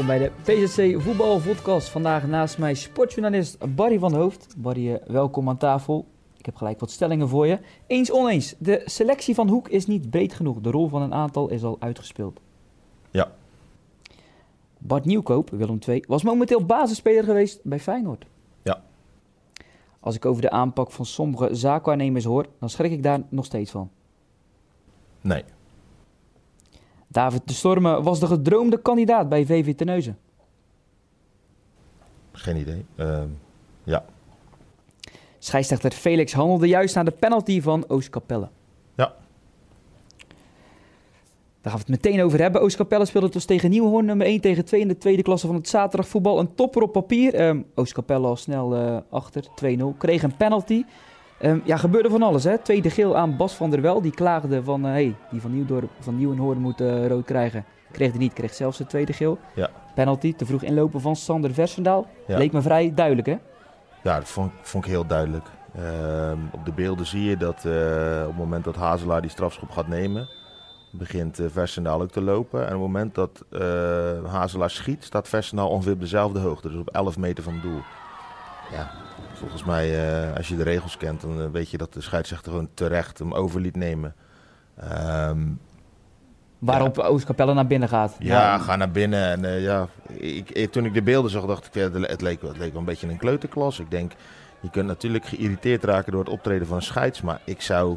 Welkom bij de PZC Voetbal Podcast. Vandaag naast mij sportjournalist Barry van Hoofd. Barry, eh, welkom aan tafel. Ik heb gelijk wat stellingen voor je. Eens oneens. De selectie van Hoek is niet breed genoeg. De rol van een aantal is al uitgespeeld. Ja. Bart Nieuwkoop, Willem II, was momenteel basisspeler geweest bij Feyenoord. Ja. Als ik over de aanpak van sommige zaakwaarnemers hoor, dan schrik ik daar nog steeds van. Nee. David de Stormen was de gedroomde kandidaat bij VV Terneuzen. Geen idee. Ehm, ja. Scheidsrechter Felix handelde juist naar de penalty van Oostkapelle. Ja. Daar gaan we het meteen over hebben. Oostkapelle speelde dus tegen Nieuwhoorn, nummer 1 tegen 2 in de tweede klasse van het zaterdagvoetbal. Een topper op papier. Ehm Oostkapelle al snel eh, achter, 2-0. Kreeg een penalty. Ehm, ja, gebeurde van alles. Hè? Tweede geel aan Bas van der Wel. Die klaagde van, eh, hey, die van, Nieuwdorp, van Nieuwenhoorn moet eh, rood krijgen. Kreeg hij niet, kreeg zelfs de tweede geel. Ja. Penalty, te vroeg inlopen van Sander Versendaal. Ja. Leek me vrij duidelijk, hè? Ja, dat vond, vond ik heel duidelijk. Ehm, op de beelden zie je dat eh, op het moment dat Hazelaar die strafschop gaat nemen, begint Versendaal ook te lopen. En op het moment dat Hazelaar schiet, staat Versendaal ongeveer op dezelfde hoogte, dus op 11 meter van het doel. Ja, volgens mij, eh, als je de regels kent, dan eh, weet je dat de scheidsrechter gewoon terecht hem over liet nemen. Ehm, Waarop Oostkapelle naar binnen gaat. Ja, ga naar binnen. En eh, ja, ik, ik- toen ik de beelden zag, dacht ik, ja, het, leek, wel- het leek wel een beetje een kleuterklas. Ik denk, je kunt natuurlijk geïrriteerd raken door het optreden van een scheids. Maar ik zou,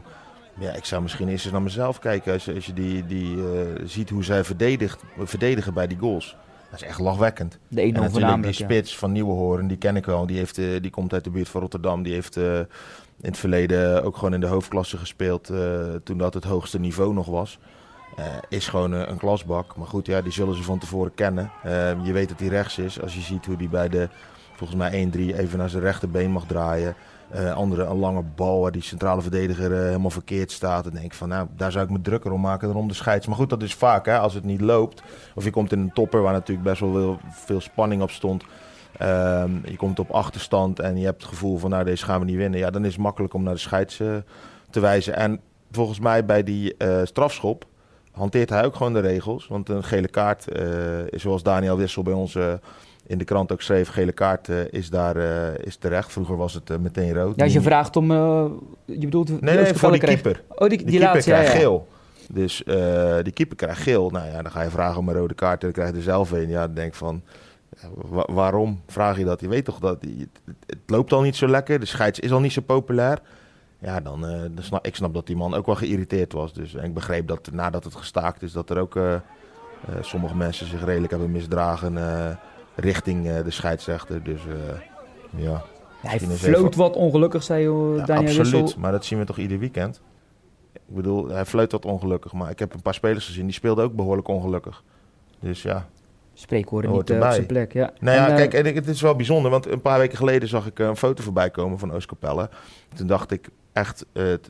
ja, ik zou misschien eerst eens naar mezelf kijken. Als je, als je die, die, ziet hoe zij verdedigt, verdedigen bij die goals. Dat is echt lachwekkend. De En 1-0 natuurlijk die spits van Nieuwenhoorn, die ken ik wel. Die, heeft, eh, die komt uit de buurt van Rotterdam. Die heeft eh, in het verleden ook gewoon in de hoofdklasse gespeeld. eh, toen dat het hoogste niveau nog was. Is gewoon een klasbak. Maar goed, ja, die zullen ze van tevoren kennen. Eh, je weet dat hij rechts is. Als je ziet hoe hij bij de, volgens mij 1-3, even naar zijn rechterbeen mag draaien. Eh, andere, een lange bal waar die centrale verdediger eh, helemaal verkeerd staat. Dan denk van, nou, daar zou ik me drukker om maken dan om de scheids. Maar goed, dat is vaak, hè, als het niet loopt. Of je komt in een topper waar natuurlijk best wel veel, spanning op stond. Ehm, je komt op achterstand en je hebt het gevoel van, nou, deze gaan we niet winnen. Ja, dan is het makkelijk om naar de scheids eh, te wijzen. En volgens mij bij die strafschop hanteert hij ook gewoon de regels. Want een gele kaart, zoals Daniel Wissel bij ons in de krant ook schreef, gele kaart eh, is daar eh, is terecht. Vroeger was het eh, meteen rood. Ja, als je Nu- vraagt om... je bedoelt... die Nee, nee, voor die kreeg- keeper. Oh, die, Die, die, keeper laatste, krijgt ja. geel. Dus die keeper krijgt geel. Nou ja, dan ga je vragen om een rode kaart en dan krijg je er zelf een. Ja, dan denk van, wa- waarom vraag je dat? Je weet toch dat het, het loopt al niet zo lekker. De scheids is al niet zo populair. Ja, dan, dan snap, ik snap dat die man ook wel geïrriteerd was. Dus, en ik begreep dat nadat het gestaakt is, dat er ook sommige mensen zich redelijk hebben misdragen richting eh, de scheidsrechter. Dus eh, ja. Hij floot wat ongelukkig, zei Ja, Daniel absoluut, maar dat zien we toch ieder weekend. Ik bedoel, hij fluit wat ongelukkig, maar ik heb een paar spelers gezien die speelden ook behoorlijk ongelukkig. Dus ja. Spreekwoorden niet eh, op zijn plek, ja. Nou ja, En, kijk, en ik- het is wel bijzonder, want een paar weken geleden zag ik een foto voorbij komen van Oostkapelle. Toen dacht ik echt,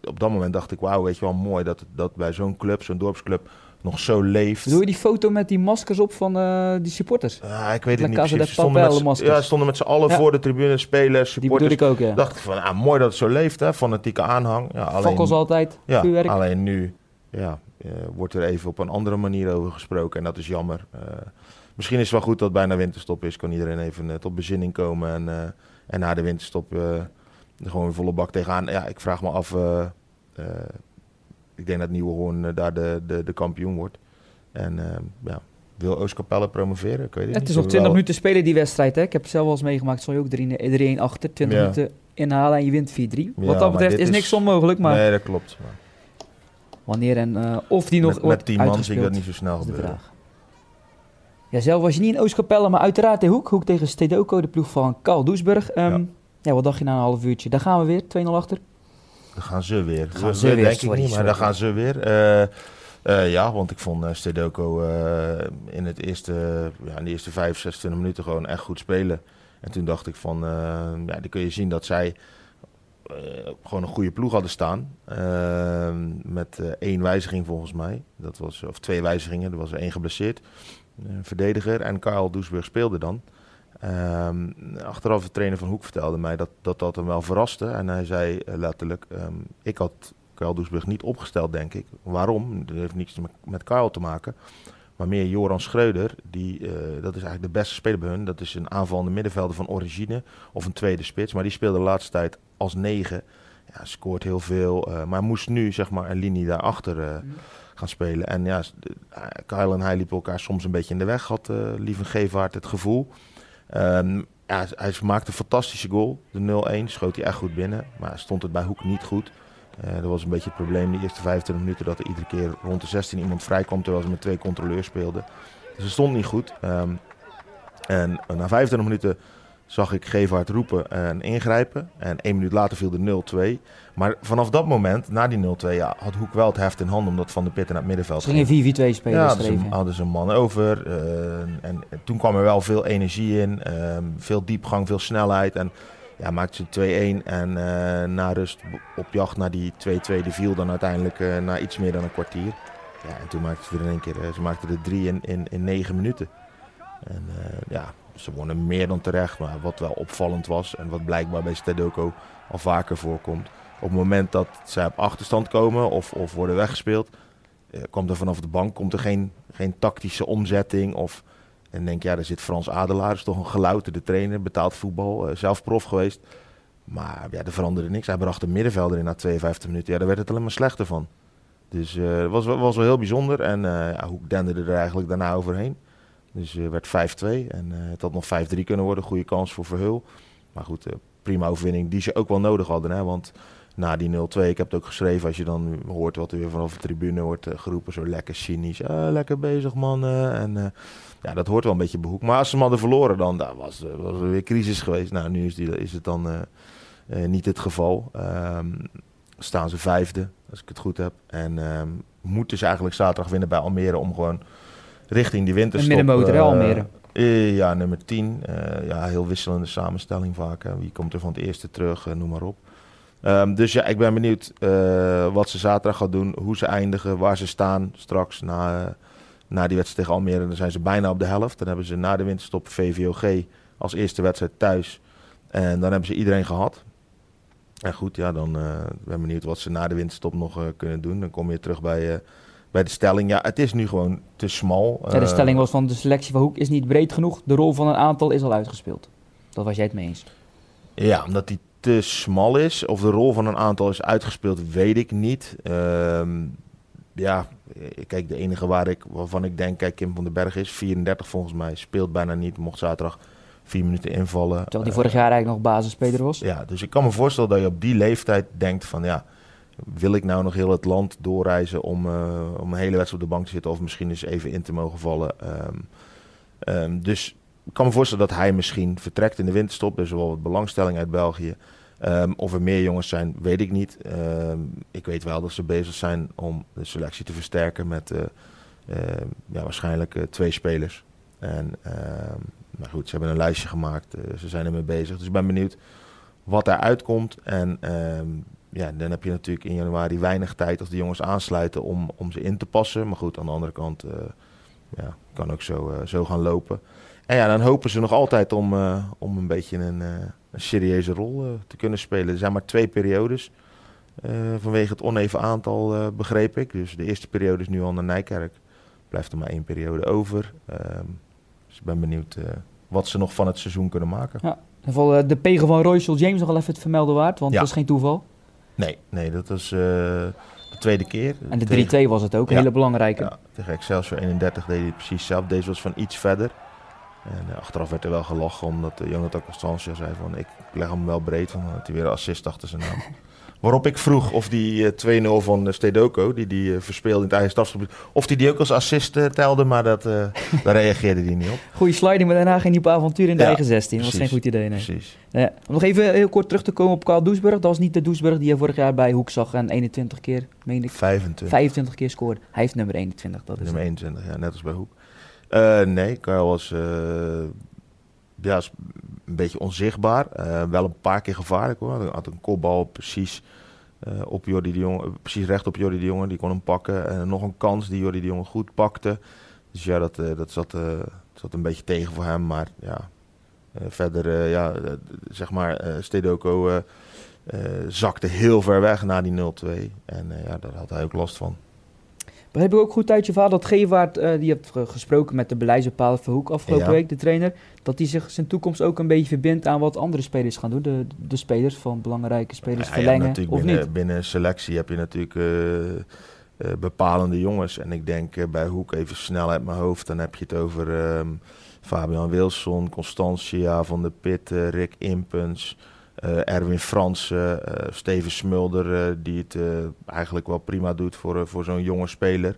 op dat moment dacht ik, wauw, weet je wel, mooi dat, dat bij zo'n club, zo'n dorpsclub, nog zo leeft. Doe je die foto met die maskers op van eh, die supporters? Ah, ik weet La het niet precies. stonden met, ja, ze stonden met z'n allen Ja. voor de tribune, spelers, Die supporters. ik ook, ja. dacht ik van, ah, mooi dat het zo leeft, hè, fanatieke aanhang. Ja, alleen, Fakkels altijd, Ja, vuurwerk. alleen nu ja, eh, wordt er even op een andere manier over gesproken en dat is jammer. Eh, misschien is het wel goed dat het bijna winterstop is. Kan iedereen even tot bezinning komen en, en na de winterstop gewoon volle bak tegenaan. Ja, ik vraag me af, ik denk dat Nieuwehoorn eh, daar de, de, de kampioen wordt. En eh, ja, wil Oostkapelle promoveren? Ik weet het, is nog Ze 20 wel- minuten spelen die wedstrijd. Hè? Ik heb het zelf wel eens meegemaakt. Zal je ook 3 3-1 achter. 20 Ja. minuten inhalen en je wint 4-3. Wat Ja, dat betreft is niks onmogelijk. Maar Nee, dat klopt. Maar wanneer en eh, of die nog met, wordt met tien man zie ik dat niet zo snel de gebeuren. Ja, zelf was je niet in Oostkapelle, maar uiteraard in Hoek. Hoek tegen Stedoco, de ploeg van Karl Doesburg. Ehm, Ja. ja. wat dacht je na een half uurtje? Daar gaan we weer, 2-0 achter. Dan gaan ze weer. Gaan We- ze we weer, denk ik niet, maar dan gaan ze weer. Eh, eh, ja, want ik vond uh, Stedoco in, het eerste, ja, in de eerste 5, 26 minuten gewoon echt goed spelen. En toen dacht ik van, ja, dan kun je zien dat zij gewoon een goede ploeg hadden staan. Met één wijziging volgens mij. Dat was, of twee wijzigingen, er was er één geblesseerd. Een verdediger en Karel Doesburg speelde dan. Ehm, achteraf de trainer van Hoek vertelde mij dat, dat dat hem wel verraste. En hij zei eh, letterlijk, ehm, ik had Karel Doesburg niet opgesteld, denk ik. Waarom? Dat heeft niets met, Karel te maken. Maar meer Joran Schreuder, die, dat is eigenlijk de beste speler bij hun. Dat is een aanvallende middenvelder van origine of een tweede spits. Maar die speelde de laatste tijd als negen. Ja, scoort heel veel. maar moest nu zeg maar een linie daarachter uh, gaan spelen. En ja, Kyle en hij liepen elkaar soms een beetje in de weg, had uh, Lieve Gevaart het gevoel. Ja, hij maakte een fantastische goal. De 0-1 schoot hij echt goed binnen. Maar stond het bij Hoek niet goed. Uh, dat was een beetje het probleem de eerste 25 minuten. Dat er iedere keer rond de 16 iemand vrijkwam terwijl ze met twee controleurs speelden. Dus het stond niet goed. Um, en na 25 minuten zag ik Gevaert roepen en ingrijpen. En één minuut later viel de 0-2. Maar vanaf dat moment, na die 0-2, ja, had Hoek wel het heft in handen omdat Van de Pitten naar het middenveld ging. Ze gingen 4-4-2 spelen. Ja, hadden ze, hadden ze een man over. Uh, en, toen kwam er wel veel energie in. Uh, veel diepgang, veel snelheid. En ja, maakte ze 2-1. En uh, na rust op jacht naar die 2-2, die viel dan uiteindelijk uh, na iets meer dan een kwartier. Ja, en toen maakten ze er in één keer, ze maakten er drie in, in, in negen minuten. En ja, ze wonnen meer dan terecht. Maar wat wel opvallend was en wat blijkbaar bij Stedoko al vaker voorkomt. Op het moment dat zij op achterstand komen of, of worden weggespeeld, eh, komt er vanaf de bank komt er geen, geen tactische omzetting. Of, en denk ja, daar zit Frans Adelaar, is toch een gelouterde trainer, betaald voetbal, uh, zelf prof geweest. Maar ja, er veranderde niks. Hij bracht een middenvelder in na 52 minuten. Ja, daar werd het alleen maar slechter van. Dus het uh, was, was wel heel bijzonder. En uh, ja, denderde er eigenlijk daarna overheen. Dus uh, werd 5-2 en uh, het had nog 5-3 kunnen worden. Goede kans voor Verhul. Maar goed, uh, prima overwinning die ze ook wel nodig hadden. Hè? Want na die 0-2, ik heb het ook geschreven, als je dan hoort wat er weer vanaf de tribune wordt geroepen. Zo lekker cynisch. Ah, lekker bezig mannen. En ja, dat hoort wel een beetje behoek. Maar als ze hem hadden verloren dan, daar was, was er weer crisis geweest. Nou, nu is, die, is het dan niet het geval. Um, staan ze vijfde, als ik het goed heb. En um, moeten ze eigenlijk zaterdag winnen bij Almere om gewoon richting die winterstop. Een middenmotor, uh, Almere. Uh, ja, nummer 10. Uh, ja, heel wisselende samenstelling vaak. Hè. Wie komt er van het eerste terug, noem maar op. Um, dus ja, ik ben benieuwd wat ze zaterdag gaan doen, hoe ze eindigen, waar ze staan straks na, na die wedstrijd tegen Almere. Dan zijn ze bijna op de helft. Dan hebben ze na de winterstop VVOG als eerste wedstrijd thuis. En dan hebben ze iedereen gehad. En goed, ja, dan ben ik benieuwd wat ze na de winterstop nog kunnen doen. Dan kom je terug bij bij de stelling. Ja, het is nu gewoon te smal. Ja, de eh, stelling was van de selectie van Hoek is niet breed genoeg. De rol van een aantal is al uitgespeeld. Dat was jij het mee eens. Ja, omdat die te smal is. Of de rol van een aantal is uitgespeeld, weet ik niet. Uh, ja, kijk, de enige waar ik, waarvan ik denk, kijk, Kim van den Berg is 34 volgens mij. Speelt bijna niet, mocht zaterdag vier minuten invallen. Terwijl die vorig jaar eigenlijk nog basisspeler was. Ja, dus ik kan me voorstellen dat je op die leeftijd denkt van ja, wil ik nou nog heel het land doorreizen om, uh, om een hele wedstrijd op de bank te zitten of misschien eens even in te mogen vallen. Um, um, dus ik kan me voorstellen dat hij misschien vertrekt in de winterstop. Er is wel wat belangstelling uit België. Um, of er meer jongens zijn, weet ik niet. ik weet wel dat ze bezig zijn om de selectie te versterken met uh, ja, waarschijnlijk uh, twee spelers. En, maar goed, ze hebben een lijstje gemaakt. ze zijn ermee bezig. Dus ik ben benieuwd wat eruit komt. En ja, dan heb je natuurlijk in januari weinig tijd als de jongens aansluiten om, om ze in te passen. Maar goed, aan de andere kant uh, ja, kan ook zo, uh, zo gaan lopen. En ja, dan hopen ze nog altijd om, uh, om een beetje een, een serieuze rol te kunnen spelen. Er zijn maar twee periodes. vanwege het oneven aantal begreep ik. Dus de eerste periode is nu al naar Nijkerk. Blijft er maar één periode over. Ehm, dus ik ben benieuwd wat ze nog van het seizoen kunnen maken. Ja, in ieder geval de pegen van Royce James nog wel even het vermelden waard. Want ja. dat is geen toeval. Nee, nee dat was uh, de tweede keer. En de 3-2 was het ook, een hele belangrijke. Ja, tegen Excelsior 31 deed hij precies zelf. Deze was van iets verder. En uh, achteraf werd er wel gelachen omdat uh, Jonathan Constantia zei van ik leg hem wel breed. Van, dat hij weer assist achter zijn naam. Waarop ik vroeg of die 2-0 eh, van uh, Stedoko, die die uh, verspeelde in het eigen stafgebied, of die die ook als assist telde, maar dat, daar reageerde hij niet op. Goeie sliding, maar daarna ging hij op avontuur in de eigen 16. Dat was geen goed idee, nee. Precies. Ja. Om nog even heel kort terug te komen op Karl Doesburg. Dat was niet de Doesburg die je vorig jaar bij Hoek zag en 21 keer, meen ik. 25. 25 keer scoorde. Hij heeft nummer 21, dat is Nummer 21, ja, net als bij Hoek. nee, Karl was ja, een beetje onzichtbaar. Uh, wel een paar keer gevaarlijk hoor. Hij had een kopbal precies, uh, op Jordi de Jong, precies recht op Jordi de Jonge. Die kon hem pakken. En nog een kans die Jordi de Jonge goed pakte. Dus ja, dat, dat zat, zat een beetje tegen voor hem. Maar ja, verder, ja, zeg maar, Stedoko zakte heel ver weg na die 0-2. En ja, daar had hij ook last van. Begreep ik ook goed uit je verhaal dat Gevaart, uh, die hebt gesproken met de beleidsbepaler Verhoek afgelopen week, de trainer, dat hij zich zijn toekomst ook een beetje verbindt aan wat andere spelers gaan doen. De, de spelers van belangrijke spelers ja, verlengen, of binnen, niet? Binnen selectie heb je natuurlijk uh, bepalende jongens. En ik denk bij Hoek even snel uit mijn hoofd, dan heb je het over um, Fabian Wilson, Constantia van de Pit, Rick Impens... Uh, Erwin Fransen, uh, Steven Smulder, die het eigenlijk wel prima doet voor, voor zo'n jonge speler.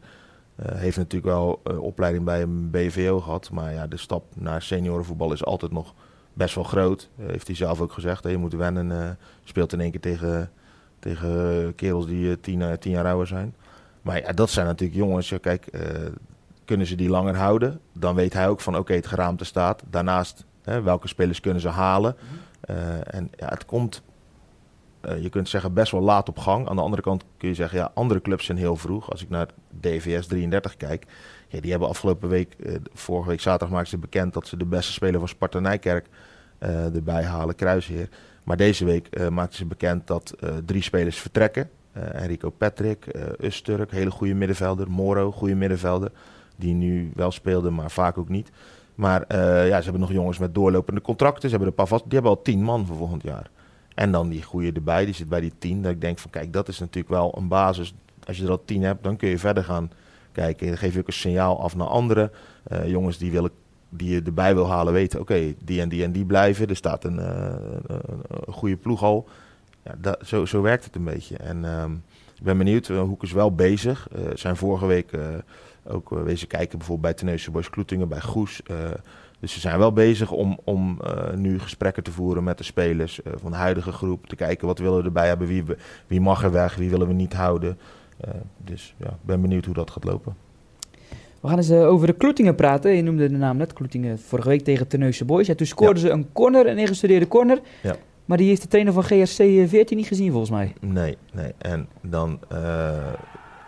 heeft natuurlijk wel opleiding bij een BVO gehad, maar ja, de stap naar seniorenvoetbal is altijd nog best wel groot. heeft hij zelf ook gezegd. je moet wennen, speelt in één keer tegen, tegen kerels die tien, jaar ouder zijn. Maar ja, dat zijn natuurlijk jongens, kijk, kunnen ze die langer houden? Dan weet hij ook van oké, het geraamte staat. Daarnaast, welke spelers kunnen ze halen? Mhm. Eh, en ja, het komt, uh, je kunt zeggen, best wel laat op gang. Aan de andere kant kun je zeggen, ja, andere clubs zijn heel vroeg. Als ik naar DVS 33 kijk, ja, die hebben afgelopen week, uh, vorige week zaterdag maakten ze bekend dat ze de beste speler van Sparta Nijkerk erbij halen, Kruisheer. Maar deze week maakten ze bekend dat drie spelers vertrekken. Enrico Patrick, Usturk, hele goede middenvelder. Moro, goede middenvelder. Die nu wel speelde, maar vaak ook niet. Maar uh, ja, ze hebben nog jongens met doorlopende contracten. Ze hebben een paar vast, die hebben al tien man voor volgend jaar. En dan die goede erbij, die zit bij die tien. Dat ik denk van kijk, dat is natuurlijk wel een basis. Als je er al tien hebt, dan kun je verder gaan kijken. Dan geef je ook een signaal af naar anderen. Uh, jongens die, willen, die je erbij wil halen weten, oké, die en die en die blijven. Er staat een, uh, goede ploeg al. Ja, dat, zo, zo werkt het een beetje. En ehm, ik ben benieuwd, Hoek is wel bezig. zijn vorige week ook uh, wezen kijken bijvoorbeeld bij Tenneuze Boys Kloetingen, bij Goes. Uh, dus ze zijn wel bezig om, om uh, nu gesprekken te voeren met de spelers van de huidige groep. Te kijken wat willen we erbij hebben, wie, wie mag er weg, wie willen we niet houden. dus ja, ik ben benieuwd hoe dat gaat lopen. We gaan eens over de Kloetingen praten. Je noemde de naam net, Kloetingen vorige week tegen Tenneuze Boys. Ja, toen scoorden ze een corner, een ingestudeerde corner. Ja. Maar die heeft de trainer van GSC 14 niet gezien volgens mij. Nee, nee. En dan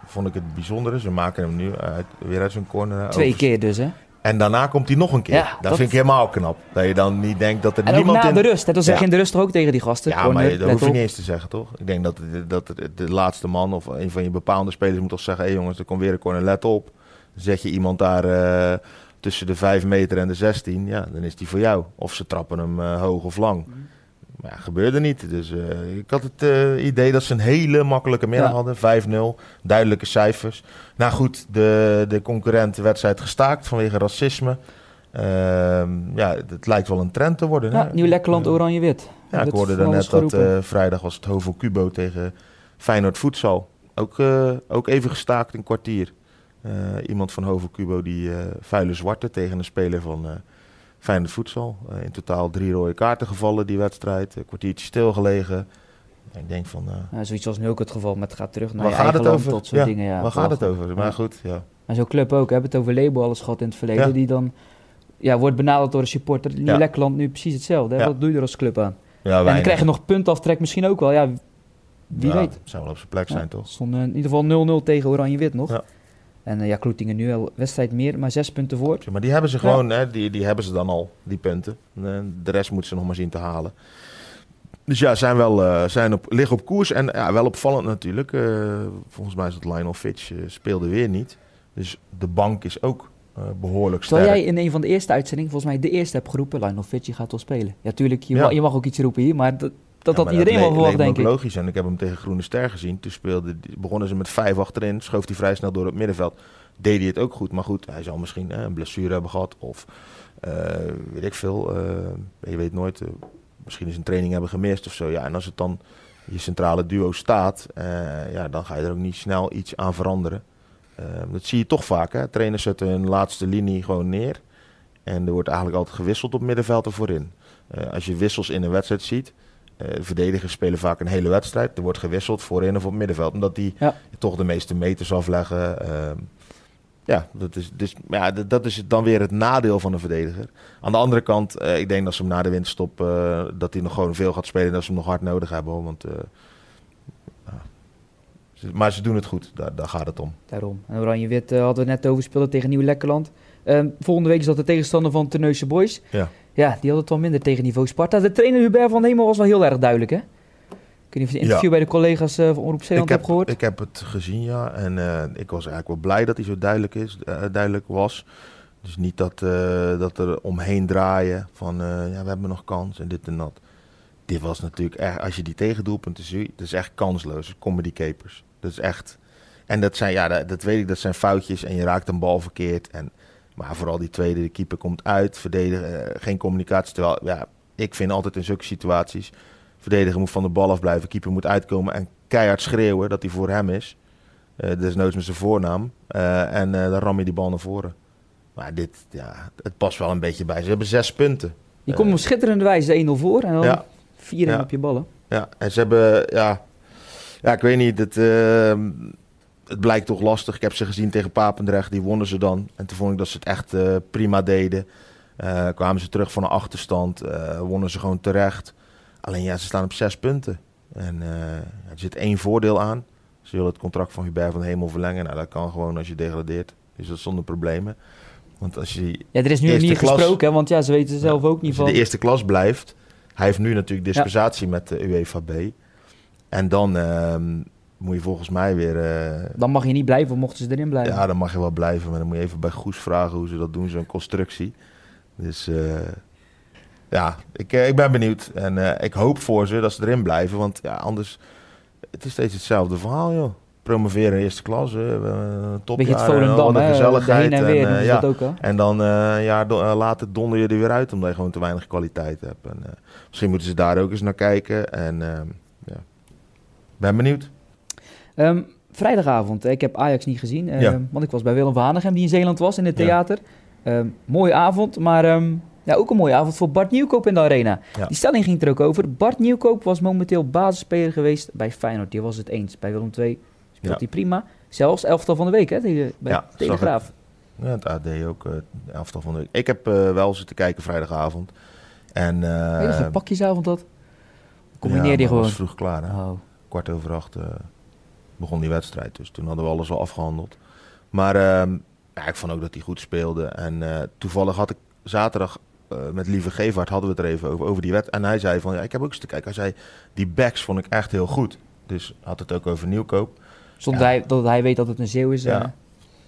vond ik het bijzondere. Ze maken hem nu uit, weer uit zijn corner. Twee keer dus, hè? En daarna komt hij nog een keer. Ja, dat, vind ik helemaal knap. Dat je dan niet denkt dat er en niemand na in... de rust. Hè? Dan zeg je in de rust toch ook tegen die gasten. Ja, maar dat hoef je niet eens te zeggen, toch? Ik denk dat, dat de laatste man of een van je bepaalde spelers moet toch zeggen... hé hey jongens, er komt weer een corner, let op. Zet je iemand daar uh, tussen de 5 meter en de 16. Ja, dan is die voor jou. Of ze trappen hem uh, hoog of lang. Mhm. Maar ja, gebeurde niet. Dus uh, ik had het uh, idee dat ze een hele makkelijke middag ja. hadden. 5-0, duidelijke cijfers. Nou goed, de, de concurrent wedstrijd gestaakt vanwege racisme. Uh, ja, het lijkt wel een trend te worden. Ja, Nieuw-Lekkerland, oranje-wit. Ja, ik hoorde daarnet dat vrijdag was het Hovo Cubo tegen Feyenoord Voedsel. Ook, ook even gestaakt, een kwartier. iemand van Hovo Cubo die vuile zwarte tegen een speler van Fijne voedsel. Uh, in totaal drie rode kaarten gevallen die wedstrijd. Een kwartiertje stilgelegen. Ik denk van... Uh, ja, zoiets was nu ook het geval met gaat terug naar waar je gaat het over? tot soort ja, dingen. Ja, waar gaat het over? Maar goed, ja. En zo'n club ook. We hebben het over label alles gehad in het verleden. Die dan ja, wordt benaderd door een supporter. In ja. Lekkerland nu precies hetzelfde. Hè? Wat doe je er als club aan? Ja, en dan krijg je nog puntaftrek misschien ook wel. Ja, wie weet. zou wel op zijn plek zijn, toch? Stond in ieder geval 0-0 tegen Oranje-Wit nog. En uh, ja, Kloetingen nu al wedstrijd meer, maar zes punten voor. maar die hebben ze gewoon, hè, die, die hebben ze dan al, die punten. de rest moeten ze nog maar zien te halen. Dus ja, zijn wel, uh, zijn op, liggen op koers en ja, wel opvallend natuurlijk. Uh, volgens mij is het Lionel Fitch speelde weer niet. Dus de bank is ook behoorlijk sterk. Terwijl jij in een van de eerste uitzendingen, volgens mij de eerste hebt geroepen, Lionel Fitch gaat wel spelen. Ja, tuurlijk, je, ja. Mag, je mag ook iets roepen hier, maar dat, dat ja, had iedereen wel verwacht, denk ik. logisch. En ik heb hem tegen Groene Ster gezien. Toen speelde, begonnen ze met vijf achterin, schoof hij vrij snel door het middenveld deed hij het ook goed. Maar goed, hij zal misschien een blessure hebben gehad. Of uh, weet ik veel. Uh, je weet nooit. Uh, misschien is een training hebben gemist of zo. Ja, en als het dan je centrale duo staat, ja, dan ga je er ook niet snel iets aan veranderen. dat zie je toch vaak. Hè? Trainers zetten hun laatste linie gewoon neer. En er wordt eigenlijk altijd gewisseld op middenveld en voorin. als je wissels in een wedstrijd ziet, uh, verdedigers spelen vaak een hele wedstrijd. Er wordt gewisseld voorin of op middenveld. Omdat die toch de meeste meters afleggen. Uh, ja, dat is, dus, ja, dat is dan weer het nadeel van een verdediger. Aan de andere kant, uh, ik denk dat ze hem na de winterstop, uh, dat hij nog gewoon veel gaat spelen en dat ze hem nog hard nodig hebben. Hoor, want, maar ze doen het goed, daar, daar gaat het om. Daarom. En Oranje-Wit hadden we net over spelen tegen Nieuw-Lekkerland. Ehm, volgende week is dat de tegenstander van Terneuze Boys. Ja. Ja, die had het wel minder tegen niveau Sparta. De trainer Hubert van Hemel was wel heel erg duidelijk, hè? Ik weet niet of je het interview bij de collega's uh, van Omroep Zeeland hebt gehoord. Ik heb het gezien, ja. En ik was eigenlijk wel blij dat hij zo duidelijk, is, duidelijk was. Dus niet dat, dat er omheen draaien van ja, we hebben nog kans en dit en dat. Dit was natuurlijk echt, als je die tegendoelpunten ziet, dat is echt kansloos. Comedy capers. Dat is echt. En dat zijn, ja, dat, dat, weet ik, dat zijn foutjes en je raakt een bal verkeerd. En, maar vooral die tweede, de keeper komt uit, verdedigen, geen communicatie. Terwijl, ja, ik vind altijd in zulke situaties, verdediger moet van de bal afblijven, keeper moet uitkomen en keihard schreeuwen dat hij voor hem is. Uh, desnoods met zijn voornaam. Uh, en uh, dan ram je die bal naar voren. Maar dit, ja, het past wel een beetje bij. Ze hebben zes punten. Je komt op schitterende wijze 1-0 voor en dan ja. 4 ja. op je ballen. Ja, en ze hebben, ja, ja ik weet niet, het, uh, het blijkt toch lastig. Ik heb ze gezien tegen Papendrecht, die wonnen ze dan. En toen vond ik dat ze het echt uh, prima deden. Uh, kwamen ze terug van een achterstand, wonnen ze gewoon terecht. Alleen ja, ze staan op zes punten. En er zit één voordeel aan. Ze willen het contract van Hubert van Hemel verlengen. Nou, dat kan gewoon als je degradeert. Dus dat zonder problemen. Want als je ja, er is nu niet klas, gesproken, want ja, ze weten zelf ook niet van. De eerste klas blijft, hij heeft nu natuurlijk dispensatie met de UEFA B. En dan ehm, moet je volgens mij weer... Uh, dan mag je niet blijven, mochten ze erin blijven. Ja, dan mag je wel blijven. Maar dan moet je even bij Goes vragen hoe ze dat doen, zo'n constructie. Dus uh, ja, ik, uh, ik ben benieuwd. En ik hoop voor ze dat ze erin blijven. Want ja, anders... Het is steeds hetzelfde verhaal, joh promoveren eerste klasse, en wat een gezelligheid. en, weer, en, ja. ook, en dan later donder je er weer uit omdat je gewoon te weinig kwaliteit hebt. En, misschien moeten ze daar ook eens naar kijken. En ja, ben benieuwd. Um, vrijdagavond, ik heb Ajax niet gezien, ja. want ik was bij Willem van Hanegem die in Zeeland was in het theater. Ja. Um, mooie avond, maar um, ja, ook een mooie avond voor Bart Nieuwkoop in de arena. Die stelling ging er ook over. Bart Nieuwkoop was momenteel basisspeler geweest bij Feyenoord. Die was het eens. Bij Willem II speelt hij prima. Zelfs elftal van de week hè, tegen, bij ja, Telegraaf. Ja, het AD ook, uh, elftal van de week. Ik heb uh, wel zitten kijken vrijdagavond. En, uh, je een pakjesavond dat? Combineer ja, die gewoon. was vroeg klaar. Hè? Oh. Kwart over acht begon die wedstrijd. Dus toen hadden we alles al afgehandeld. Maar ehm, ja, ik vond ook dat hij goed speelde. En toevallig had ik zaterdag met Lieve Gevaert hadden we het er even over, over die wet. En hij zei van, ja, ik heb ook eens te kijken. Hij zei, die backs vond ik echt heel goed. Dus had het ook over nieuwkoop. Hij, dat hij weet dat het een zeeuw is. Ja. Eh.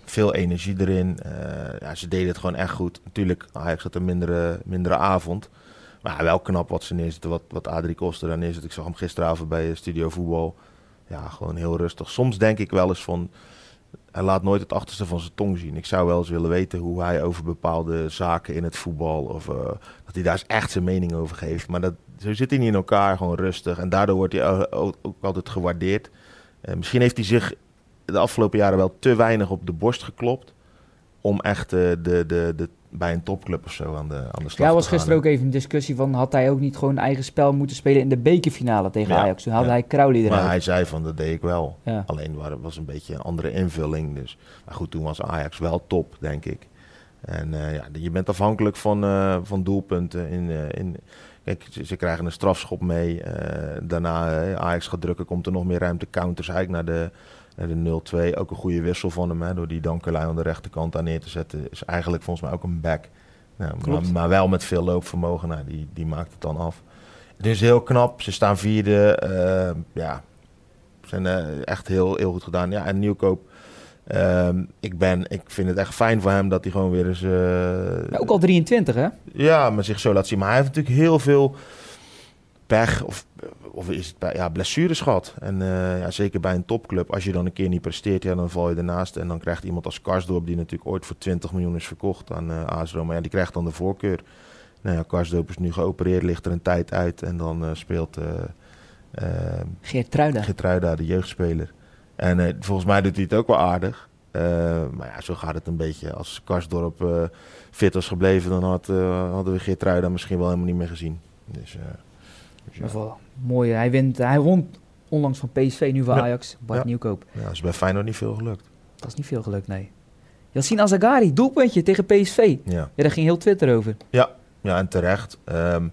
Veel energie erin. Uh, ja, ze deden het gewoon echt goed. Natuurlijk, Ajax had een mindere, mindere avond. Maar wel knap wat ze neerzetten. Wat, wat Adrie Koster daar neerzet. Ik zag hem gisteravond bij Studio Voetbal. Ja, gewoon heel rustig. Soms denk ik wel eens van... Hij laat nooit het achterste van zijn tong zien. Ik zou wel eens willen weten hoe hij over bepaalde zaken in het voetbal... of uh, dat hij daar eens echt zijn mening over geeft. Maar dat, zo zit hij niet in elkaar, gewoon rustig. En daardoor wordt hij ook, altijd gewaardeerd. Uh, misschien heeft hij zich de afgelopen jaren wel te weinig op de borst geklopt. Om echt uh, de, de, de, bij een topclub of zo aan de, aan de slag Ja, was gisteren ook even een discussie van... had hij ook niet gewoon een eigen spel moeten spelen in de bekerfinale tegen Ajax? Toen had hij Crowley eruit. Maar hij zei van, dat deed ik wel. Ja. Alleen was een beetje een andere invulling. Dus. Maar goed, toen was Ajax wel top, denk ik. En uh, ja, je bent afhankelijk van, uh, van doelpunten in, uh, in, Kijk, ze, krijgen een strafschop mee. Daarna Ajax gaat drukken, komt er nog meer ruimte. Counters eigenlijk naar de, de 0-2. Ook een goede wissel van hem, hè, door die Dankelui aan de rechterkant aan neer te zetten. Is eigenlijk volgens mij ook een back. Nou, maar, maar, wel met veel loopvermogen. Nou, die, die maakt het dan af. Het is heel knap. Ze staan vierde. Uh, ja, zijn echt heel, heel goed gedaan. Ja, en Nieuwkoop Um, ik, ben, ik vind het echt fijn voor hem dat hij gewoon weer eens... Uh, ook al 23, hè? Ja, maar zich zo laat zien. Maar hij heeft natuurlijk heel veel pech of, of is het bij, ja, blessures gehad. En uh, ja, zeker bij een topclub, als je dan een keer niet presteert, ja, dan val je ernaast. En dan krijgt iemand als Karsdorp, die natuurlijk ooit voor 20 miljoen is verkocht aan uh, AS Roma, ja, die krijgt dan de voorkeur. Nou ja, Karsdorp is nu geopereerd, ligt er een tijd uit en dan speelt... Geert Truida. Geert Truida, de jeugdspeler. En volgens mij doet hij het ook wel aardig. Uh, maar ja, zo gaat het een beetje. Als Karsdorp uh, fit was gebleven, dan had, hadden we Geertruida misschien wel helemaal niet meer gezien. Dus, dus ja. mooi. Hij, wint, hij won onlangs van PSV, nu van Ajax. Bart. Nieuwkoop. Ja, dat is bij Feyenoord niet veel gelukt. Dat is niet veel gelukt, nee. Yassine Azagari, doelpuntje tegen PSV. Ja. ja, daar ging heel Twitter over. Ja, ja en terecht. Um,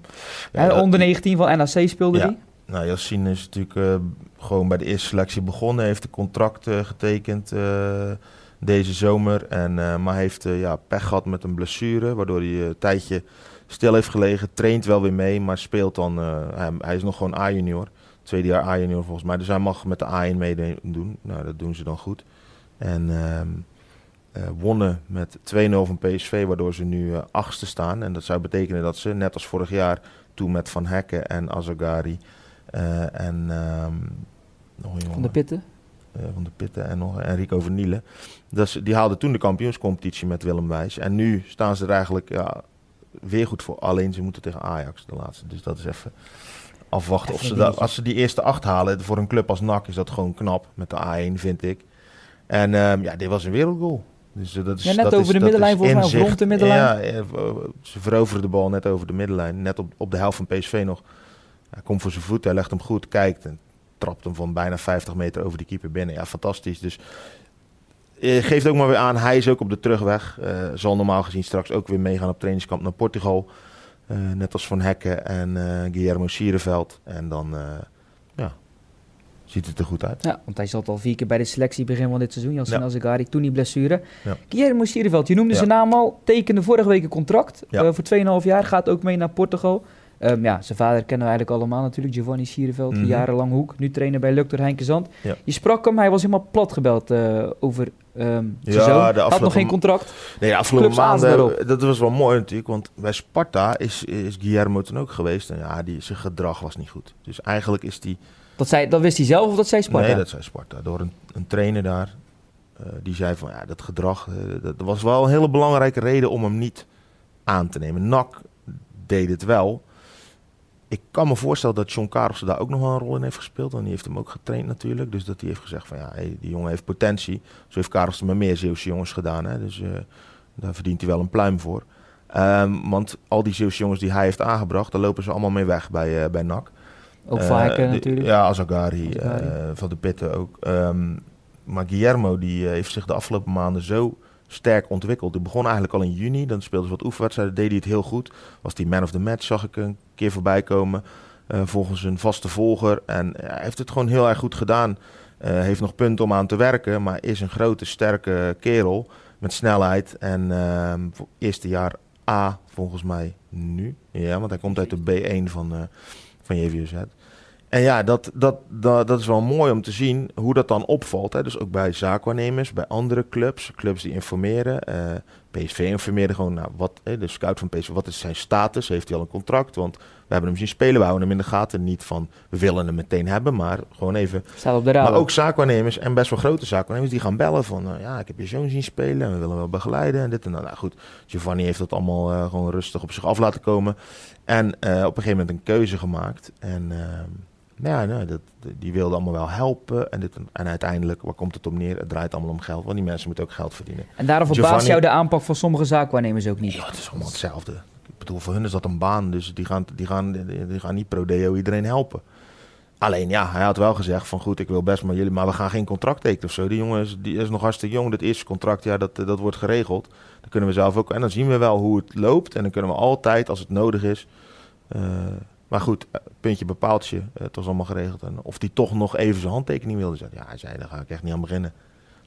ja, onder 19 van NAC speelde hij. Nou, Yassine is natuurlijk uh, gewoon bij de eerste selectie begonnen. Heeft een contract uh, getekend uh, deze zomer. En, maar heeft ja, pech gehad met een blessure. Waardoor hij een tijdje stil heeft gelegen. Traint wel weer mee, maar speelt dan... Hij, hij, is nog gewoon A-junior. Tweede jaar A-junior volgens mij. Dus hij mag met de A1 meedoen. Nou, dat doen ze dan goed. En ehm, eh, wonnen met 2-0 van PSV, waardoor ze nu uh, achtste staan. En dat zou betekenen dat ze, net als vorig jaar, toen met Van Hekken en Azagari en jongen, Van de Pitten? van de Pitten en nog Enrico Vernielen. Dus die haalden toen de kampioenscompetitie met Willem Wijs. En nu staan ze er eigenlijk ja, weer goed voor. Alleen ze moeten tegen Ajax, de laatste. Dus dat is even afwachten. Of ze dat, als ze die eerste acht halen, voor een club als NAC is dat gewoon knap. Met de A1, vind ik. En um, ja, dit was een wereldgoal. Dus, dat is, ja, net dat over is, de middenlijn volgens mij, of rond de middenlijn. Ja, ze veroveren de bal net over de middenlijn. Net op, op de helft van PSV nog. Hij komt voor zijn voet, hij legt hem goed, kijkt en trapt hem van bijna 50 meter over die keeper binnen. Ja, fantastisch. Dus eh, geeft ook maar weer aan, hij is ook op de terugweg. Uh, zal normaal gezien straks ook weer meegaan op trainingskamp naar Portugal. Uh, net als Van Hekken en Guillermo Sierenveld. En dan ja, ziet het er goed uit. Ja, want hij zat al vier keer bij de selectie begin van dit seizoen. Yasin Ja. Azegari, toen die blessure. Ja. Guillermo Sierenveld, je noemde Ja. zijn naam al. Tekende vorige week een contract Ja. eh, voor 2,5 jaar. Gaat ook mee naar Portugal. Ehm, ja, zijn vader kennen we eigenlijk allemaal natuurlijk. Giovanni Sierenveld, Mhm. jarenlang hoek. Nu trainer bij Lukter Heinkenzand. Ja. Je sprak hem, hij was helemaal plat gebeld eh, over zijn Ja, zoon. Had nog geen contract. Nee, de afgelopen maanden, dat was wel mooi natuurlijk, want bij Sparta is, is Guillermo toen ook geweest. En ja, die, zijn gedrag was niet goed. Dus eigenlijk is die... Dat, zei, dat wist hij zelf of dat zei Sparta? Nee, dat zei Sparta. Door een, een trainer daar, eh, die zei van, ja, dat gedrag, eh, dat was wel een hele belangrijke reden om hem niet aan te nemen. NAC deed het wel. Ik kan me voorstellen dat John Karelsen daar ook nog wel een rol in heeft gespeeld. En die heeft hem ook getraind natuurlijk. Dus dat hij heeft gezegd van, ja, hey, die jongen heeft potentie. Zo heeft Karelsen met meer Zeeuwse jongens gedaan. Hè? Dus eh, daar verdient hij wel een pluim voor. Ehm, want al die Zeeuwse jongens die hij heeft aangebracht, daar lopen ze allemaal mee weg bij, eh, bij NAC. Ook Vaken die- natuurlijk. Ja, Azagari, Azagari. van de Pitten ook. Ehm, maar Guillermo die, heeft zich de afgelopen maanden zo sterk ontwikkeld. Die begon eigenlijk al in juni. Dan speelde ze wat oefenwedstrijden, deed hij het heel goed. Was die man of the match, zag ik een keer voorbij komen. eh, volgens een vaste volger. En ja, hij heeft het gewoon heel erg goed gedaan. Eh, heeft nog punten om aan te werken. Maar is een grote, sterke kerel. Met snelheid. En voor eerste jaar A volgens mij nu. Ja, want hij komt uit de B1 van, eh van JVZ. En ja, dat, dat, dat, dat is wel mooi om te zien hoe dat dan opvalt. Hè. Dus ook bij zaakwaarnemers, bij andere clubs, clubs die informeren. eh, PSV informeerde gewoon, nou, wat, de scout van PSV, wat is zijn status? Heeft hij al een contract? Want we hebben hem zien spelen, we houden hem in de gaten. Niet van, we willen hem meteen hebben, maar gewoon even Staat op de maar ook zaakwaarnemers en best wel grote zaakwaarnemers die gaan bellen van... eh, ja, ik heb je zoon zien spelen en we willen wel begeleiden en dit en dat. Nou goed, Giovanni heeft dat allemaal eh, gewoon rustig op zich af laten komen. En eh, op een gegeven moment een keuze gemaakt. En ehm, nou ja, nou, dat, die wilde allemaal wel helpen. En, dit en, uiteindelijk, waar komt het op neer? Het draait allemaal om geld, want die mensen moeten ook geld verdienen. En daarom verbaast Giovanni- jou de aanpak van sommige zaakwaarnemers ook niet. Ja, het is allemaal hetzelfde. Ik bedoel, voor hun is dat een baan, dus die gaan, die gaan, die, die gaan niet pro deo iedereen helpen. Alleen ja, hij had wel gezegd van goed, ik wil best maar jullie, maar we gaan geen contract tekenen of zo. Die jongen is, die is nog hartstikke jong, dat eerste contract, ja, dat, dat wordt geregeld. Dan kunnen we zelf ook, en dan zien we wel hoe het loopt. En dan kunnen we altijd, als het nodig is. eh, maar goed, eh, puntje bepaaltje, eh, het was allemaal geregeld. En of die toch nog even zijn handtekening wilde zetten. Ja, hij zei, daar ga ik echt niet aan beginnen.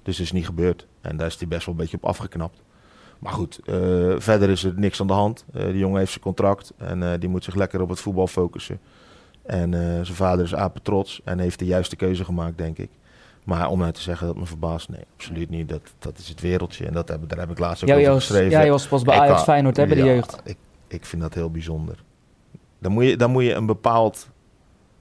Dus het is niet gebeurd. En daar is hij best wel een beetje op afgeknapt. Maar goed, eh, verder is er niks aan de hand. Eh die jongen heeft zijn contract en die moet zich lekker op het voetbal focussen. En zijn vader is apen trots en heeft de juiste keuze gemaakt, denk ik. Maar om nou te zeggen dat me verbaast, nee, absoluut niet. Dat, dat is het wereldje en dat heb, daar heb ik laatst ook Ja, over geschreven. jij was pas bij Ajax Feyenoord hè, bij de Ja, jeugd. Ik, ik vind dat heel bijzonder. Daar moet je, daar moet je een bepaald,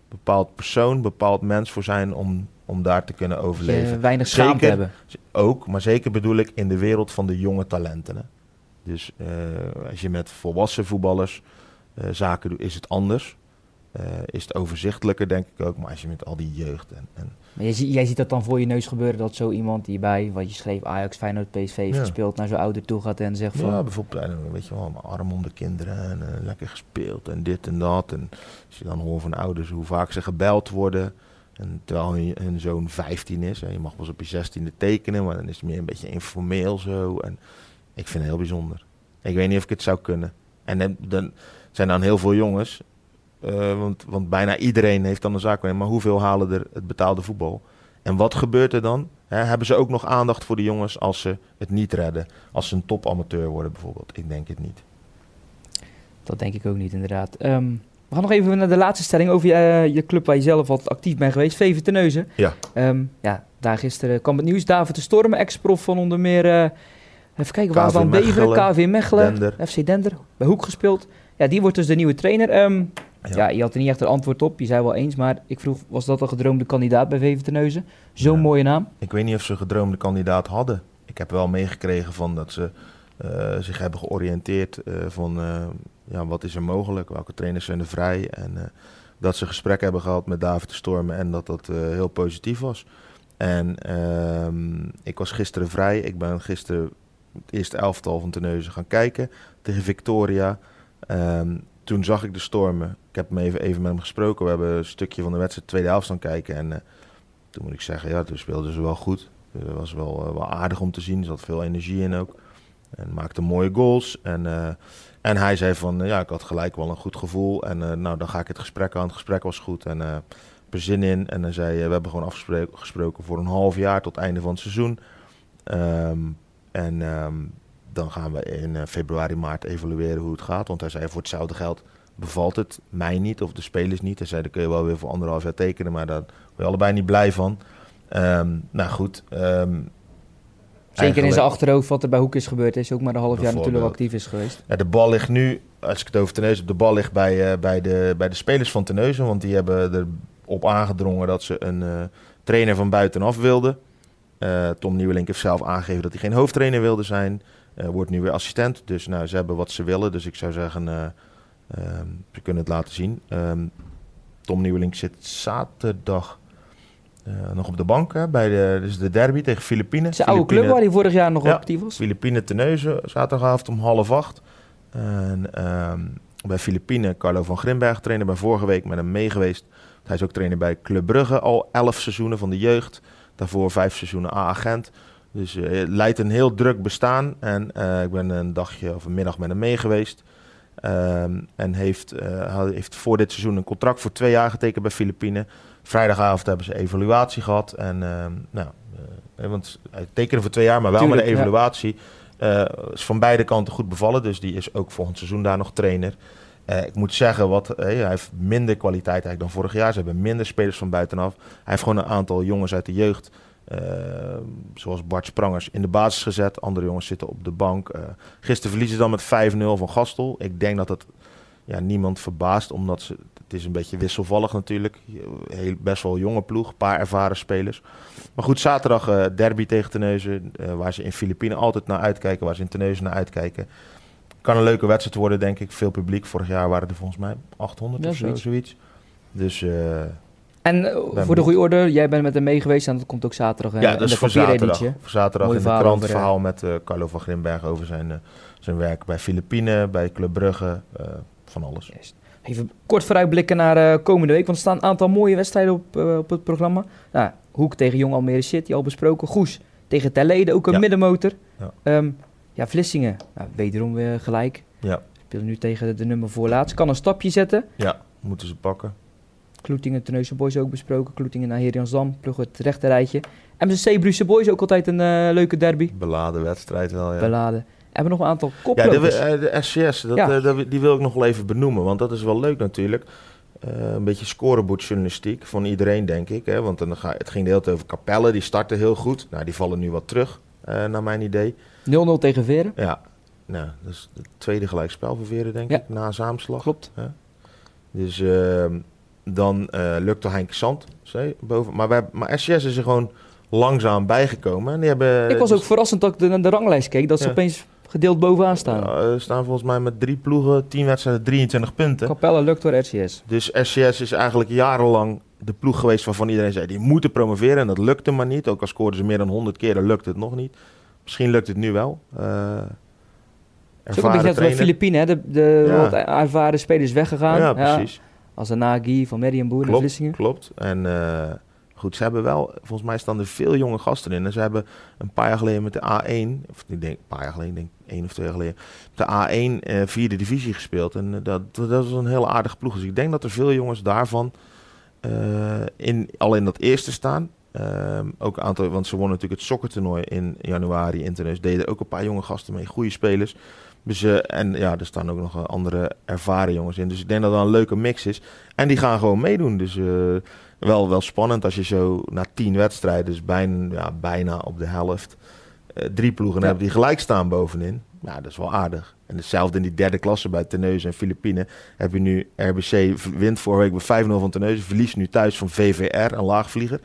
bepaald persoon, bepaald mens voor zijn om, om daar te kunnen Je overleven. weinig schaamte Zeker. hebben. Ook, maar zeker bedoel ik in de wereld van de jonge talenten. Hè? Dus eh, als je met volwassen voetballers eh, zaken doet, is het anders. Eh, is het overzichtelijker, denk ik ook. Maar als je met al die jeugd en, en Maar jij, zie- jij ziet dat dan voor je neus gebeuren dat zo iemand die bij, wat je schreef, Ajax, Feyenoord, PSV heeft Ja. gespeeld, naar zijn ouder toe gaat en zegt van... Ja, bijvoorbeeld, eh, weet je wel, mijn arm om de kinderen en eh, lekker gespeeld en dit en dat. En als je dan hoort van ouders hoe vaak ze gebeld worden. En terwijl hun, zoon 15 is, en je mag wel eens op je 16e tekenen, maar dan is het meer een beetje informeel zo. En ik vind het heel bijzonder. Ik weet niet of ik het zou kunnen. En dan, dan zijn dan heel veel jongens, eh, want, want bijna iedereen heeft dan een zaak. Maar hoeveel halen er het betaalde voetbal? En wat gebeurt er dan? Hebben ze ook nog aandacht voor de jongens als ze het niet redden? Als ze een topamateur worden bijvoorbeeld? Ik denk het niet. Dat denk ik ook niet, inderdaad. Ehm, We gaan nog even naar de laatste stelling over je, je club waar je zelf altijd actief bent geweest. VV Teneuzen. Ja. Ehm, ja, daar gisteren kwam het nieuws. David de Storm, ex-prof van onder meer... eh, even kijken, waar KV van Beveren, Mechelen, KV Mechelen, Dender. FC Dender, bij Hoek gespeeld. Ja, die wordt dus de nieuwe trainer. Ehm, Ja. ja. je had er niet echt een antwoord op. Je zei wel eens, maar ik vroeg, was dat een gedroomde kandidaat bij VV Teneuzen? Zo'n Ja. mooie naam. Ik weet niet of ze een gedroomde kandidaat hadden. Ik heb wel meegekregen van dat ze eh, zich hebben georiënteerd eh, van eh, ja, wat is er mogelijk, welke trainers zijn er vrij. En dat ze gesprek hebben gehad met David de Stormen en dat dat heel positief was. En ehm, ik was gisteren vrij. Ik ben gisteren het eerste elftal van Terneuzen gaan kijken tegen Victoria. Ehm, toen zag ik de stormen. Ik heb hem even, even met hem gesproken. We hebben een stukje van de wedstrijd tweede helft staan kijken. En eh, toen moet ik zeggen, ja, toen speelden ze wel goed. Het was wel, eh, wel aardig om te zien. Er zat veel energie in ook. En maakte mooie goals. En, eh, en hij zei van, eh, ja, ik had gelijk wel een goed gevoel. En eh, nou, dan ga ik het gesprek aan. Het gesprek was goed. En eh, er zin in. En dan zei we hebben gewoon afgesproken gesproken voor een half jaar tot einde van het seizoen. Ehm, en ehm, dan gaan we in eh, februari, maart evalueren hoe het gaat. Want hij zei, voor hetzelfde geld bevalt het mij niet of de spelers niet. Hij zei, dan kun je wel weer voor anderhalf jaar tekenen. Maar daar ben je allebei niet blij van. Ehm, nou goed. ehm, Zeker in zijn achterhoofd wat er bij Hoek is gebeurd. Is ook maar een half jaar natuurlijk actief is geweest. Ja, de bal ligt nu, als ik het over Teneuzen heb, de bal ligt bij, eh, bij, de, bij de spelers van Teneuzen. Want die hebben erop aangedrongen dat ze een eh, trainer van buitenaf wilden. Tom Nieuwelink heeft zelf aangegeven dat hij geen hoofdtrainer wilde zijn. Eh, wordt nu weer assistent. Dus nou, ze hebben wat ze willen. Dus ik zou zeggen, eh, ehm, ze kunnen het laten zien. Ehm, Tom Nieuwelink zit zaterdag eh, nog op de bank hè, bij de, dus de derby tegen Filipijnen. Zijn oude club waar hij vorig jaar nog Ja. actief was. Filipijnen Teneuzen, zaterdagavond om half acht. En, ehm, bij Filipijnen, Carlo van Grimberg, trainer bij vorige week met hem meegeweest. Hij is ook trainer bij Club Brugge, al elf seizoenen van de jeugd. Daarvoor vijf seizoenen A-agent. Dus eh, hij leidt een heel druk bestaan. En eh, ik ben een dagje of een middag met hem mee geweest. Ehm, en heeft, eh, heeft voor dit seizoen een contract voor twee jaar getekend bij Filipijnen. Vrijdagavond hebben ze evaluatie gehad. En ehm, nou, want hij tekende voor twee jaar, maar wel Tuurlijk, met een ja. evaluatie. Eh, is van beide kanten goed bevallen. Dus die is ook volgend seizoen daar nog trainer. Ik moet zeggen, wat, hij heeft minder kwaliteit eigenlijk dan vorig jaar. Ze hebben minder spelers van buitenaf. Hij heeft gewoon een aantal jongens uit de jeugd. Eh, zoals Bart Sprangers in de basis gezet. Andere jongens zitten op de bank. Eh, gisteren verliezen ze dan met 5-0 van Gastel. Ik denk dat het ja, niemand verbaast, omdat ze, het is een beetje wisselvallig natuurlijk. Heel, best wel jonge ploeg, een paar ervaren spelers. Maar goed, zaterdag eh, derby tegen Teneuzen, eh, waar ze in Filipijnen altijd naar uitkijken, waar ze in Teneuzen naar uitkijken. Kan een leuke wedstrijd worden, denk ik. Veel publiek. Vorig jaar waren er volgens mij 800 Ja, of zo, zoiets. zoiets. Dus En eh, voor de goede orde, jij bent met hem mee geweest en dat komt ook zaterdag eh, ja, dat de is voor zaterdag. Voor zaterdag in de verhaal krant over, eh, verhaal met eh, Carlo van Grimberg over zijn, zijn werk bij Filipijnen, bij Club Brugge, eh, van alles. Even kort vooruitblikken naar komende week, want er staan een aantal mooie wedstrijden op, op het programma. Nou, Hoek tegen Jong Almere City, al besproken. Goes tegen Terlede, ook een Ja. middenmotor. Ja. Ehm, ja, Vlissingen, nou, wederom weer gelijk. Ja, Spelen nu tegen de nummer voorlaatst. Kan een stapje zetten. ja, moeten ze pakken. Kloetingen, Terneuzen Boys ook besproken. Kloetingen naar Heriansdam, plug het rechte rijtje. MCC Bruce Boys ook altijd een eh, leuke derby. Beladen wedstrijd wel, ja. Beladen. Hebben we nog een aantal Ja, koplopers. de, eh, de SCS, dat, Ja. eh, dat- die wil ik nog wel even benoemen, want dat is wel leuk natuurlijk. Eh, een beetje scorebordjournalistiek van iedereen, denk ik. Hè? Want dan ga, het ging de hele tijd over Capelle, die starten heel goed. Nou, die vallen nu wat terug, eh, naar mijn idee. 0-0 tegen Veren. Ja, nou, dat is het tweede gelijkspel voor Veren, denk Ja. ik, na Zaamslag. Klopt. Dus ehm, dan eh lukte Henk Zand, boven. Maar, wij, maar SCS is er gewoon langzaam bijgekomen. En die hebben, Ik was dus- ook verrassend dat ik de- naar de ranglijst keek, dat ze Ja. opeens gedeeld bovenaan staan. Ja, staan volgens mij met drie ploegen, tien wedstrijden, 23 punten. Capelle lukt door RCS. Dus SCS is eigenlijk jarenlang de ploeg geweest waarvan iedereen zei... die moeten promoveren en dat lukte maar niet. Ook al scoorden ze meer dan 100 keer, dan lukt het nog niet. Misschien lukt het nu wel. Eh Het is ook een beetje net hè? de, de Ja. ervaren spelers weggegaan. Ja, precies. Als een Nagy van Mediumboer naar Klopt, Vlissingen. klopt. En eh, goed, ze hebben wel... Volgens mij staan er veel jonge gasten in. En ze hebben een paar jaar geleden met de A1... Of ik denk een paar jaar geleden, ik denk één of twee jaar geleden... De A1 eh, vierde divisie gespeeld. En eh, dat, dat was een heel aardige ploeg. Dus ik denk dat er veel jongens daarvan in, al in dat eerste staan. Ehm, ook een aantal, want ze wonnen natuurlijk het sokkertoernooi in januari in. Deden ook een paar jonge gasten mee, goede spelers. Dus, eh, en ja, er staan ook nog andere ervaren jongens in. Dus ik denk dat dat een leuke mix is. En die gaan gewoon meedoen. Dus eh, wel, wel spannend als je zo na tien wedstrijden, dus bijna, ja, bijna op de helft, eh, drie ploegen Ja. hebt die gelijk staan bovenin. Ja, dat is wel aardig. En hetzelfde in die derde klasse bij Terneuzen en Filipijnen. Heb je nu RBC wint vorige week bij 5-0 van Terneuzen. Verliest nu thuis van VVR, een laagvlieger.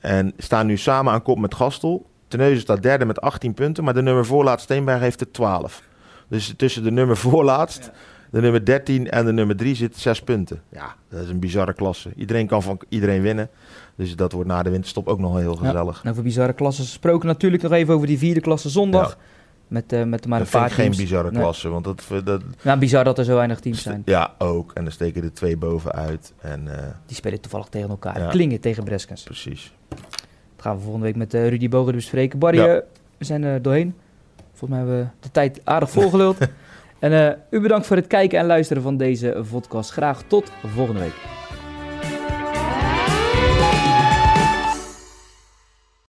En staan nu samen aan kop met Gastel. Terneuzen staat derde met 18 punten. Maar de nummer voorlaatst Steenberg heeft er 12. Dus tussen de nummer voorlaatst, de nummer 13 en de nummer 3 zitten 6 punten. Ja, dat is een bizarre klasse. Iedereen kan van iedereen winnen. Dus dat wordt na de winterstop ook nog wel heel Ja. gezellig. En over bizarre klassen gesproken natuurlijk nog even over die vierde klasse zondag. Met, eh, met maar een paar geen bizarre Nee. klasse. Want dat, dat, Nou, bizar dat er zo weinig teams zijn. Ja, ook. En dan steken er twee bovenuit. En eh, Die spelen toevallig tegen elkaar. Ja. Klingen tegen Breskens. precies. Dat gaan we volgende week met eh, Rudy Boger bespreken. Barry, Ja. we zijn er doorheen. Volgens mij hebben we de tijd aardig volgeluld. en eh, u bedankt voor het kijken en luisteren van deze podcast. Graag tot volgende week.